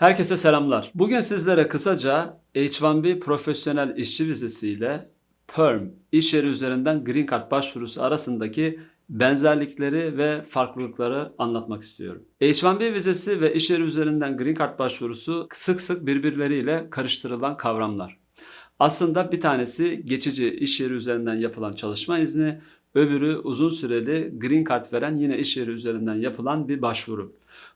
Herkese selamlar. Bugün sizlere kısaca H1B profesyonel işçi vizesiyle PERM iş yeri üzerinden Green Card başvurusu arasındaki benzerlikleri ve farklılıkları anlatmak istiyorum. H1B vizesi ve iş yeri üzerinden Green Card başvurusu sık sık birbirleriyle karıştırılan kavramlar. Aslında bir tanesi geçici iş yeri üzerinden yapılan çalışma izni, öbürü uzun süreli Green Card veren yine iş yeri üzerinden yapılan bir başvuru.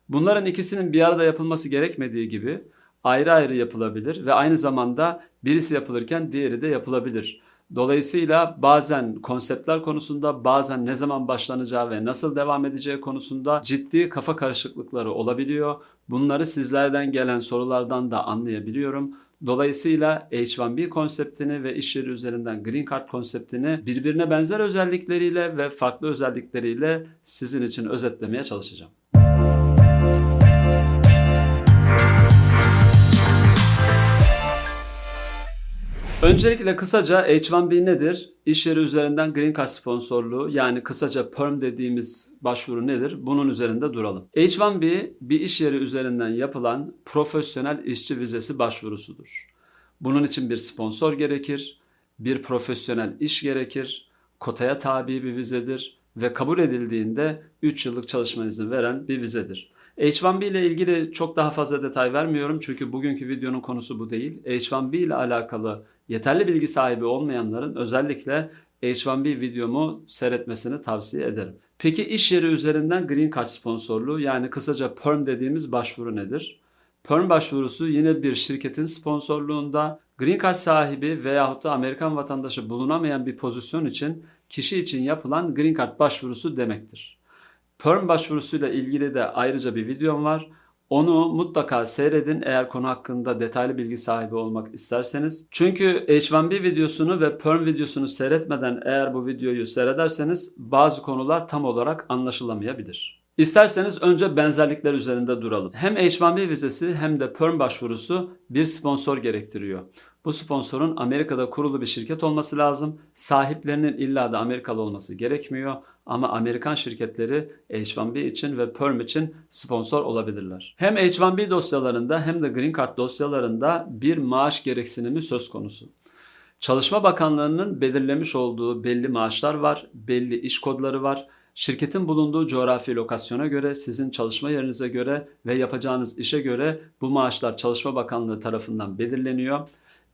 Bunların ikisinin bir arada yapılması gerekmediği gibi ayrı ayrı yapılabilir ve aynı zamanda birisi yapılırken diğeri de yapılabilir. Dolayısıyla bazen konseptler konusunda bazen ne zaman başlanacağı ve nasıl devam edeceği konusunda ciddi kafa karışıklıkları olabiliyor. Bunları sizlerden gelen sorulardan da anlayabiliyorum. Dolayısıyla H1B konseptini ve iş yeri üzerinden Green Card konseptini birbirine benzer özellikleriyle ve farklı özellikleriyle sizin için özetlemeye çalışacağım. Öncelikle kısaca H1B nedir? İş yeri üzerinden Green Card sponsorluğu yani kısaca PERM dediğimiz başvuru nedir? Bunun üzerinde duralım. H1B bir iş yeri üzerinden yapılan profesyonel işçi vizesi başvurusudur. Bunun için bir sponsor gerekir, bir profesyonel iş gerekir, kotaya tabi bir vizedir ve kabul edildiğinde 3 yıllık çalışma izni veren bir vizedir. H1B ile ilgili çok daha fazla detay vermiyorum çünkü bugünkü videonun konusu bu değil. H1B ile alakalı yeterli bilgi sahibi olmayanların özellikle H1B videomu seyretmesini tavsiye ederim. Peki iş yeri üzerinden Green Card sponsorluğu yani kısaca PERM dediğimiz başvuru nedir? PERM başvurusu yine bir şirketin sponsorluğunda Green Card sahibi veyahut da Amerikan vatandaşı bulunamayan bir pozisyon için kişi için yapılan Green Card başvurusu demektir. Perm başvurusuyla ilgili de ayrıca bir videom var. Onu mutlaka seyredin eğer konu hakkında detaylı bilgi sahibi olmak isterseniz. Çünkü H1B videosunu ve Perm videosunu seyretmeden eğer bu videoyu seyrederseniz bazı konular tam olarak anlaşılamayabilir. İsterseniz önce benzerlikler üzerinde duralım. Hem H1B vizesi hem de Perm başvurusu bir sponsor gerektiriyor. Bu sponsorun Amerika'da kurulu bir şirket olması lazım. Sahiplerinin illa da Amerikalı olması gerekmiyor. Ama Amerikan şirketleri H1B için ve Perm için sponsor olabilirler. Hem H1B dosyalarında hem de Green Card dosyalarında bir maaş gereksinimi söz konusu. Çalışma Bakanlığı'nın belirlemiş olduğu belli maaşlar var, belli iş kodları var. Şirketin bulunduğu coğrafi lokasyona göre, sizin çalışma yerinize göre ve yapacağınız işe göre bu maaşlar Çalışma Bakanlığı tarafından belirleniyor.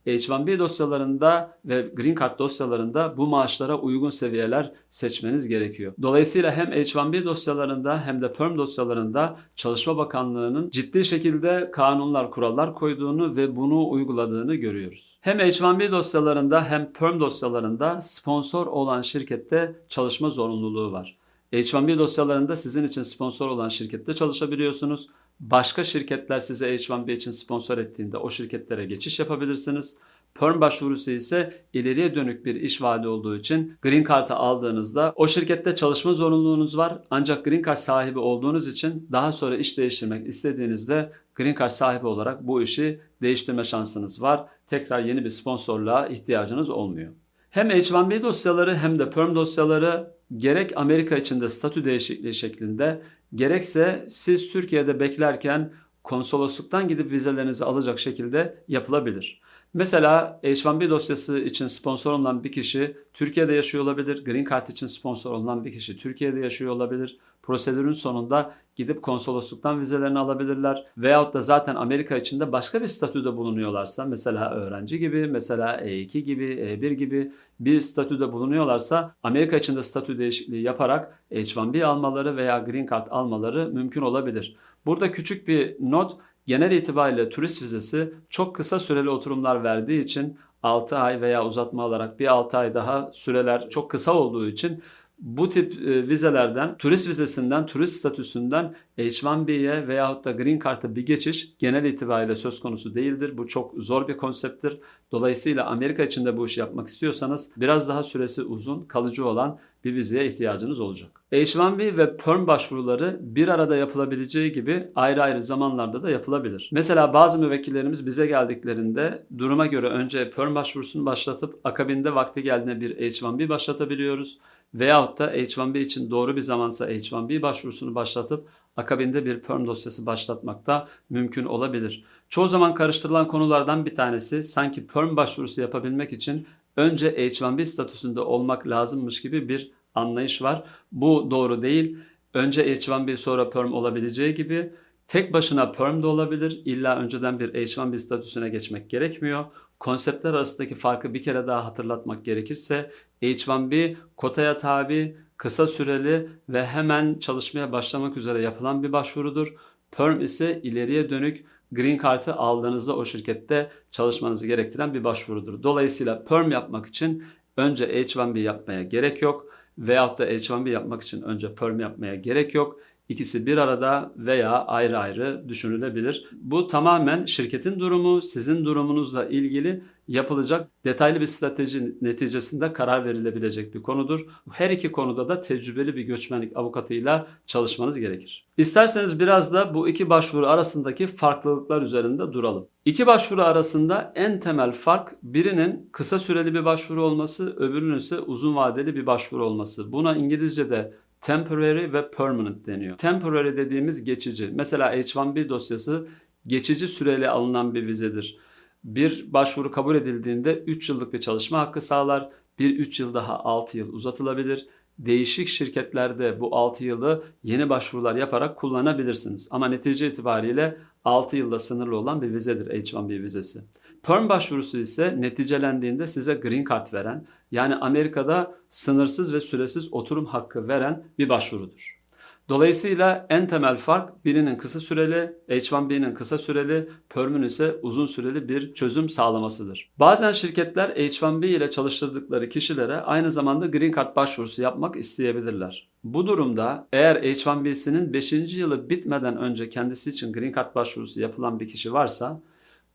H1B dosyalarında ve Green Card dosyalarında bu maaşlara uygun seviyeler seçmeniz gerekiyor. Dolayısıyla hem H1B dosyalarında hem de PERM dosyalarında Çalışma Bakanlığı'nın ciddi şekilde kanunlar, kurallar koyduğunu ve bunu uyguladığını görüyoruz. Hem H1B dosyalarında hem PERM dosyalarında sponsor olan şirkette çalışma zorunluluğu var. H1B dosyalarında sizin için sponsor olan şirkette çalışabiliyorsunuz. Başka şirketler size H1B için sponsor ettiğinde o şirketlere geçiş yapabilirsiniz. Perm başvurusu ise ileriye dönük bir iş vaadi olduğu için Green Card'ı aldığınızda o şirkette çalışma zorunluluğunuz var. Ancak Green Card sahibi olduğunuz için daha sonra iş değiştirmek istediğinizde Green Card sahibi olarak bu işi değiştirme şansınız var. Tekrar yeni bir sponsorluğa ihtiyacınız olmuyor. Hem H1B dosyaları hem de Perm dosyaları gerek Amerika içinde statü değişikliği şeklinde gerekse siz Türkiye'de beklerken konsolosluktan gidip vizelerinizi alacak şekilde yapılabilir. Mesela H1B dosyası için sponsor olan bir kişi Türkiye'de yaşıyor olabilir. Green Card için sponsor olan bir kişi Türkiye'de yaşıyor olabilir. Prosedürün sonunda gidip konsolosluktan vizelerini alabilirler. Veyahut da zaten Amerika içinde başka bir statüde bulunuyorlarsa mesela öğrenci gibi, mesela E2 gibi, E1 gibi bir statüde bulunuyorlarsa Amerika içinde statü değişikliği yaparak H1B almaları veya Green Card almaları mümkün olabilir. Burada küçük bir not genel itibariyle turist vizesi çok kısa süreli oturumlar verdiği için 6 ay veya uzatma alarak bir 6 ay daha süreler çok kısa olduğu için bu tip e, vizelerden, turist vizesinden, turist statüsünden H1B'ye veyahut da Green Card'a bir geçiş genel itibariyle söz konusu değildir. Bu çok zor bir konsepttir. Dolayısıyla Amerika içinde bu işi yapmak istiyorsanız biraz daha süresi uzun, kalıcı olan bir vizeye ihtiyacınız olacak. H1B ve PERM başvuruları bir arada yapılabileceği gibi ayrı ayrı zamanlarda da yapılabilir. Mesela bazı müvekkillerimiz bize geldiklerinde duruma göre önce PERM başvurusunu başlatıp akabinde vakti geldiğinde bir H1B başlatabiliyoruz. Veyahut da H1B için doğru bir zamansa H1B başvurusunu başlatıp akabinde bir perm dosyası başlatmak da mümkün olabilir. Çoğu zaman karıştırılan konulardan bir tanesi sanki perm başvurusu yapabilmek için önce H1B statüsünde olmak lazımmış gibi bir anlayış var. Bu doğru değil. Önce H1B sonra perm olabileceği gibi tek başına perm de olabilir. İlla önceden bir H1B statüsüne geçmek gerekmiyor. Konseptler arasındaki farkı bir kere daha hatırlatmak gerekirse H1B kotaya tabi, kısa süreli ve hemen çalışmaya başlamak üzere yapılan bir başvurudur. Perm ise ileriye dönük Green Card'ı aldığınızda o şirkette çalışmanızı gerektiren bir başvurudur. Dolayısıyla Perm yapmak için önce H1B yapmaya gerek yok veyahut da H1B yapmak için önce Perm yapmaya gerek yok. İkisi bir arada veya ayrı ayrı düşünülebilir. Bu tamamen şirketin durumu, sizin durumunuzla ilgili yapılacak detaylı bir strateji neticesinde karar verilebilecek bir konudur. Her iki konuda da tecrübeli bir göçmenlik avukatıyla çalışmanız gerekir. İsterseniz biraz da bu iki başvuru arasındaki farklılıklar üzerinde duralım. İki başvuru arasında en temel fark birinin kısa süreli bir başvuru olması, öbürünün ise uzun vadeli bir başvuru olması. Buna İngilizce'de temporary ve permanent deniyor. Temporary dediğimiz geçici. Mesela H1B dosyası geçici süreli alınan bir vizedir. Bir başvuru kabul edildiğinde 3 yıllık bir çalışma hakkı sağlar. Bir 3 yıl daha 6 yıl uzatılabilir. Değişik şirketlerde bu 6 yılı yeni başvurular yaparak kullanabilirsiniz. Ama netice itibariyle 6 yılda sınırlı olan bir vizedir H1B vizesi. Perm başvurusu ise neticelendiğinde size green card veren yani Amerika'da sınırsız ve süresiz oturum hakkı veren bir başvurudur. Dolayısıyla en temel fark birinin kısa süreli, H1B'nin kısa süreli, Perm'ün ise uzun süreli bir çözüm sağlamasıdır. Bazen şirketler H1B ile çalıştırdıkları kişilere aynı zamanda Green Card başvurusu yapmak isteyebilirler. Bu durumda eğer H1B'sinin 5. yılı bitmeden önce kendisi için Green Card başvurusu yapılan bir kişi varsa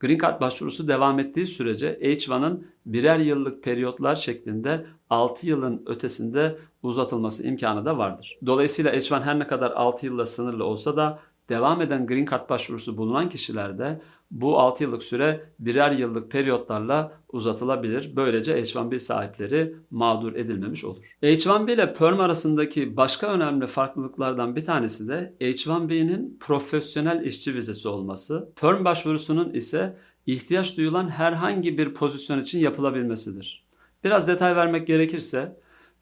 Green Card başvurusu devam ettiği sürece H1'ın birer yıllık periyotlar şeklinde 6 yılın ötesinde uzatılması imkanı da vardır. Dolayısıyla H1 her ne kadar 6 yılla sınırlı olsa da devam eden Green Card başvurusu bulunan kişilerde bu 6 yıllık süre birer yıllık periyotlarla uzatılabilir. Böylece H1B sahipleri mağdur edilmemiş olur. H1B ile Perm arasındaki başka önemli farklılıklardan bir tanesi de H1B'nin profesyonel işçi vizesi olması. Perm başvurusunun ise ihtiyaç duyulan herhangi bir pozisyon için yapılabilmesidir. Biraz detay vermek gerekirse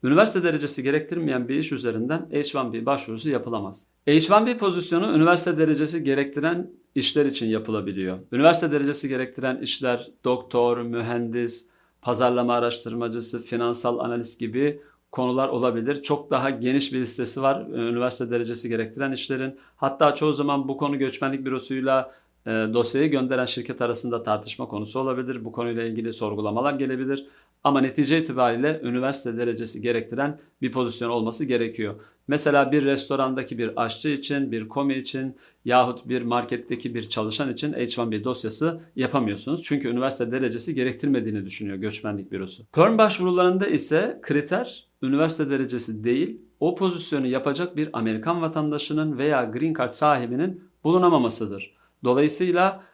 Üniversite derecesi gerektirmeyen bir iş üzerinden H1B başvurusu yapılamaz. H1B pozisyonu üniversite derecesi gerektiren işler için yapılabiliyor. Üniversite derecesi gerektiren işler doktor, mühendis, pazarlama araştırmacısı, finansal analist gibi konular olabilir. Çok daha geniş bir listesi var üniversite derecesi gerektiren işlerin. Hatta çoğu zaman bu konu göçmenlik bürosuyla e, dosyayı gönderen şirket arasında tartışma konusu olabilir. Bu konuyla ilgili sorgulamalar gelebilir. Ama netice itibariyle üniversite derecesi gerektiren bir pozisyon olması gerekiyor. Mesela bir restorandaki bir aşçı için, bir komi için yahut bir marketteki bir çalışan için H1B dosyası yapamıyorsunuz. Çünkü üniversite derecesi gerektirmediğini düşünüyor göçmenlik bürosu. Perm başvurularında ise kriter üniversite derecesi değil, o pozisyonu yapacak bir Amerikan vatandaşının veya green card sahibinin bulunamamasıdır. Dolayısıyla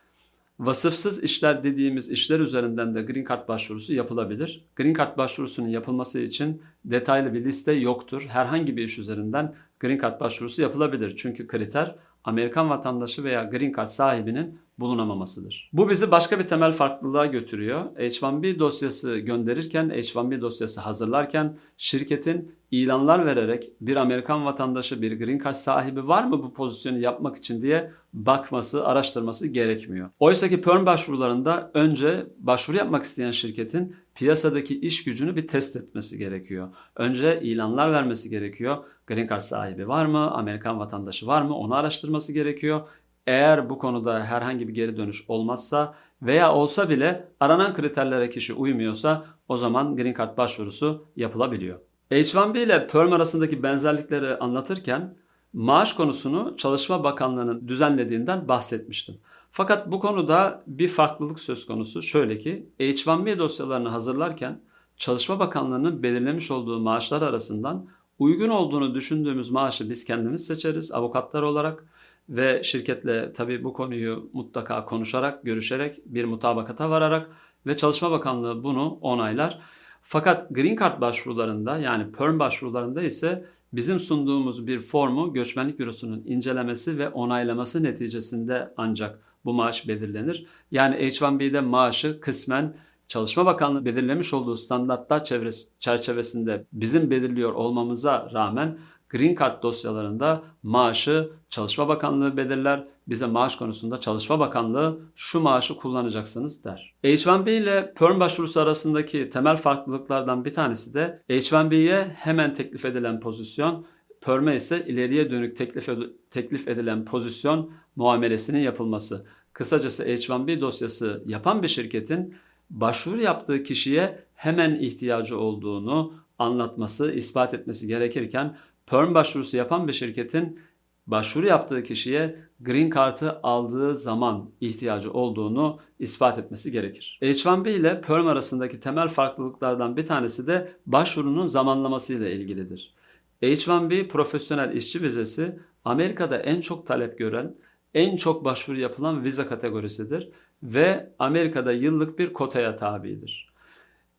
Vasıfsız işler dediğimiz işler üzerinden de Green Card başvurusu yapılabilir. Green Card başvurusunun yapılması için detaylı bir liste yoktur. Herhangi bir iş üzerinden Green Card başvurusu yapılabilir. Çünkü kriter Amerikan vatandaşı veya Green Card sahibinin bulunamamasıdır. Bu bizi başka bir temel farklılığa götürüyor. H1B dosyası gönderirken, H1B dosyası hazırlarken şirketin ilanlar vererek bir Amerikan vatandaşı, bir green card sahibi var mı bu pozisyonu yapmak için diye bakması, araştırması gerekmiyor. Oysa ki perm başvurularında önce başvuru yapmak isteyen şirketin piyasadaki iş gücünü bir test etmesi gerekiyor. Önce ilanlar vermesi gerekiyor. Green card sahibi var mı? Amerikan vatandaşı var mı? Onu araştırması gerekiyor. Eğer bu konuda herhangi bir geri dönüş olmazsa veya olsa bile aranan kriterlere kişi uymuyorsa o zaman Green Card başvurusu yapılabiliyor. H1B ile Perm arasındaki benzerlikleri anlatırken maaş konusunu Çalışma Bakanlığı'nın düzenlediğinden bahsetmiştim. Fakat bu konuda bir farklılık söz konusu. Şöyle ki H1B dosyalarını hazırlarken Çalışma Bakanlığı'nın belirlemiş olduğu maaşlar arasından uygun olduğunu düşündüğümüz maaşı biz kendimiz seçeriz avukatlar olarak ve şirketle tabii bu konuyu mutlaka konuşarak, görüşerek bir mutabakata vararak ve Çalışma Bakanlığı bunu onaylar. Fakat Green Card başvurularında yani Perm başvurularında ise bizim sunduğumuz bir formu göçmenlik bürosunun incelemesi ve onaylaması neticesinde ancak bu maaş belirlenir. Yani H1B'de maaşı kısmen Çalışma Bakanlığı belirlemiş olduğu standartlar çerçevesinde bizim belirliyor olmamıza rağmen Green Card dosyalarında maaşı Çalışma Bakanlığı belirler. Bize maaş konusunda Çalışma Bakanlığı şu maaşı kullanacaksınız der. H1B ile PERM başvurusu arasındaki temel farklılıklardan bir tanesi de H1B'ye hemen teklif edilen pozisyon, PERM'e ise ileriye dönük teklif, teklif edilen pozisyon muamelesinin yapılması. Kısacası H1B dosyası yapan bir şirketin başvuru yaptığı kişiye hemen ihtiyacı olduğunu anlatması, ispat etmesi gerekirken perm başvurusu yapan bir şirketin başvuru yaptığı kişiye green card'ı aldığı zaman ihtiyacı olduğunu ispat etmesi gerekir. H1B ile perm arasındaki temel farklılıklardan bir tanesi de başvurunun zamanlaması ile ilgilidir. H1B profesyonel işçi vizesi Amerika'da en çok talep gören, en çok başvuru yapılan vize kategorisidir ve Amerika'da yıllık bir kotaya tabidir.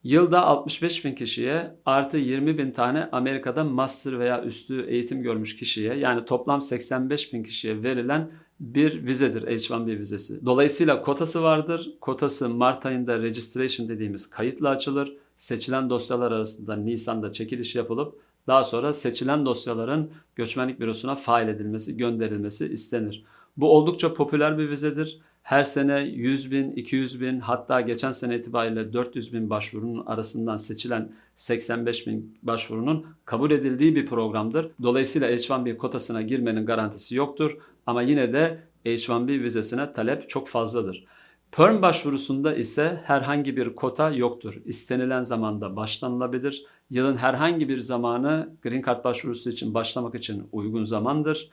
Yılda 65 bin kişiye artı 20 bin tane Amerika'da master veya üstü eğitim görmüş kişiye yani toplam 85 bin kişiye verilen bir vizedir H1B vizesi. Dolayısıyla kotası vardır. Kotası Mart ayında registration dediğimiz kayıtla açılır. Seçilen dosyalar arasında Nisan'da çekiliş yapılıp daha sonra seçilen dosyaların göçmenlik bürosuna fail edilmesi, gönderilmesi istenir. Bu oldukça popüler bir vizedir. Her sene 100 bin, 200 bin hatta geçen sene itibariyle 400 bin başvurunun arasından seçilen 85 bin başvurunun kabul edildiği bir programdır. Dolayısıyla H1B kotasına girmenin garantisi yoktur ama yine de H1B vizesine talep çok fazladır. Perm başvurusunda ise herhangi bir kota yoktur. İstenilen zamanda başlanılabilir. Yılın herhangi bir zamanı Green Card başvurusu için başlamak için uygun zamandır.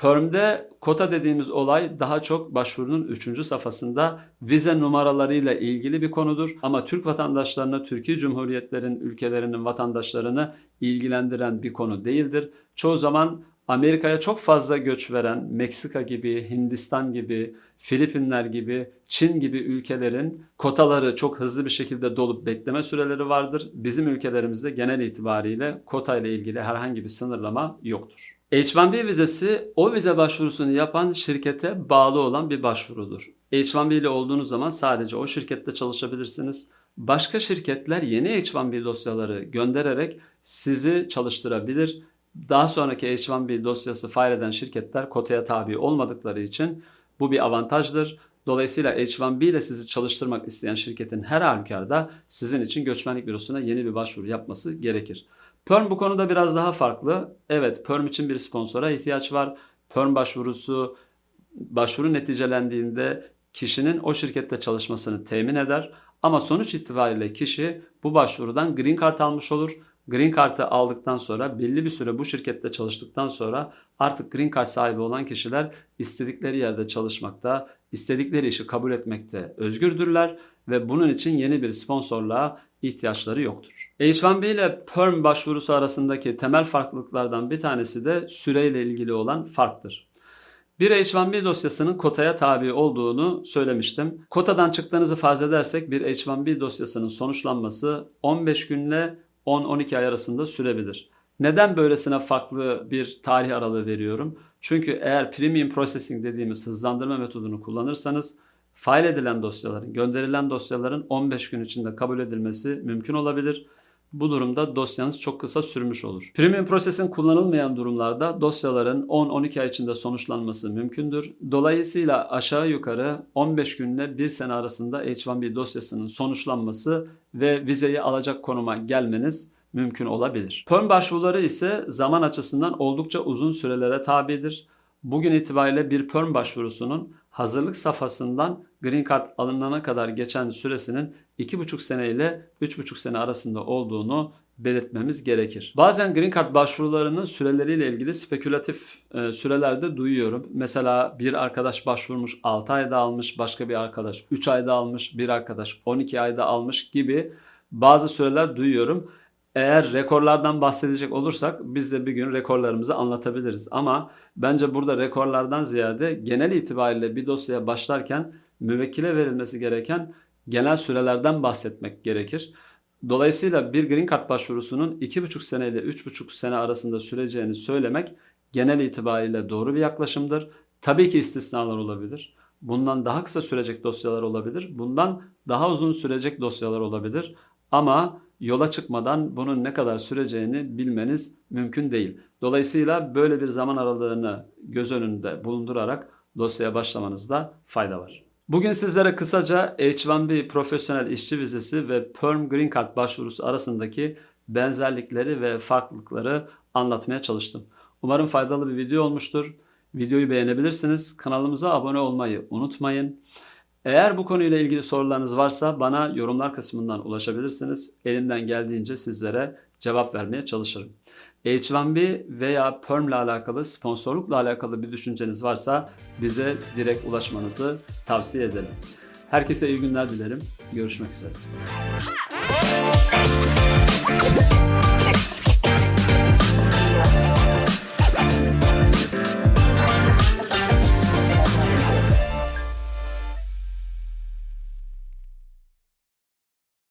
Perm'de kota dediğimiz olay daha çok başvurunun 3. safhasında vize numaralarıyla ilgili bir konudur. Ama Türk vatandaşlarına, Türkiye Cumhuriyetlerin ülkelerinin vatandaşlarını ilgilendiren bir konu değildir. Çoğu zaman Amerika'ya çok fazla göç veren Meksika gibi, Hindistan gibi, Filipinler gibi, Çin gibi ülkelerin kotaları çok hızlı bir şekilde dolup bekleme süreleri vardır. Bizim ülkelerimizde genel itibariyle kota ile ilgili herhangi bir sınırlama yoktur. H1B vizesi o vize başvurusunu yapan şirkete bağlı olan bir başvurudur. H1B ile olduğunuz zaman sadece o şirkette çalışabilirsiniz. Başka şirketler yeni H1B dosyaları göndererek sizi çalıştırabilir. Daha sonraki H1B dosyası file eden şirketler kotaya tabi olmadıkları için bu bir avantajdır. Dolayısıyla H1B ile sizi çalıştırmak isteyen şirketin her halükarda sizin için göçmenlik bürosuna yeni bir başvuru yapması gerekir. Perm bu konuda biraz daha farklı. Evet Perm için bir sponsora ihtiyaç var. Perm başvurusu başvuru neticelendiğinde kişinin o şirkette çalışmasını temin eder. Ama sonuç itibariyle kişi bu başvurudan green card almış olur. Green Card'ı aldıktan sonra belli bir süre bu şirkette çalıştıktan sonra artık Green Card sahibi olan kişiler istedikleri yerde çalışmakta, istedikleri işi kabul etmekte özgürdürler ve bunun için yeni bir sponsorluğa ihtiyaçları yoktur. H1B ile PERM başvurusu arasındaki temel farklılıklardan bir tanesi de süreyle ilgili olan farktır. Bir H1B dosyasının kotaya tabi olduğunu söylemiştim. Kotadan çıktığınızı farz edersek bir H1B dosyasının sonuçlanması 15 günle 10-12 ay arasında sürebilir. Neden böylesine farklı bir tarih aralığı veriyorum? Çünkü eğer premium processing dediğimiz hızlandırma metodunu kullanırsanız fail edilen dosyaların, gönderilen dosyaların 15 gün içinde kabul edilmesi mümkün olabilir. Bu durumda dosyanız çok kısa sürmüş olur. Premium Processing kullanılmayan durumlarda dosyaların 10-12 ay içinde sonuçlanması mümkündür. Dolayısıyla aşağı yukarı 15 günle 1 sene arasında H1B dosyasının sonuçlanması ve vizeyi alacak konuma gelmeniz mümkün olabilir. Perm başvuruları ise zaman açısından oldukça uzun sürelere tabidir. Bugün itibariyle bir perm başvurusunun hazırlık safhasından Green Card alınana kadar geçen süresinin 2,5 sene ile 3,5 sene arasında olduğunu belirtmemiz gerekir. Bazen Green Card başvurularının süreleriyle ilgili spekülatif e, sürelerde duyuyorum. Mesela bir arkadaş başvurmuş 6 ayda almış, başka bir arkadaş 3 ayda almış, bir arkadaş 12 ayda almış gibi bazı süreler duyuyorum. Eğer rekorlardan bahsedecek olursak biz de bir gün rekorlarımızı anlatabiliriz. Ama bence burada rekorlardan ziyade genel itibariyle bir dosyaya başlarken müvekkile verilmesi gereken genel sürelerden bahsetmek gerekir. Dolayısıyla bir Green Card başvurusunun 2,5 sene ile 3,5 sene arasında süreceğini söylemek genel itibariyle doğru bir yaklaşımdır. Tabii ki istisnalar olabilir. Bundan daha kısa sürecek dosyalar olabilir. Bundan daha uzun sürecek dosyalar olabilir. Ama yola çıkmadan bunun ne kadar süreceğini bilmeniz mümkün değil. Dolayısıyla böyle bir zaman aralığını göz önünde bulundurarak dosyaya başlamanızda fayda var. Bugün sizlere kısaca H1B profesyonel işçi vizesi ve Perm Green Card başvurusu arasındaki benzerlikleri ve farklılıkları anlatmaya çalıştım. Umarım faydalı bir video olmuştur. Videoyu beğenebilirsiniz. Kanalımıza abone olmayı unutmayın. Eğer bu konuyla ilgili sorularınız varsa bana yorumlar kısmından ulaşabilirsiniz. Elimden geldiğince sizlere cevap vermeye çalışırım. H1B veya Perm ile alakalı, sponsorlukla alakalı bir düşünceniz varsa bize direkt ulaşmanızı tavsiye ederim. Herkese iyi günler dilerim. Görüşmek üzere.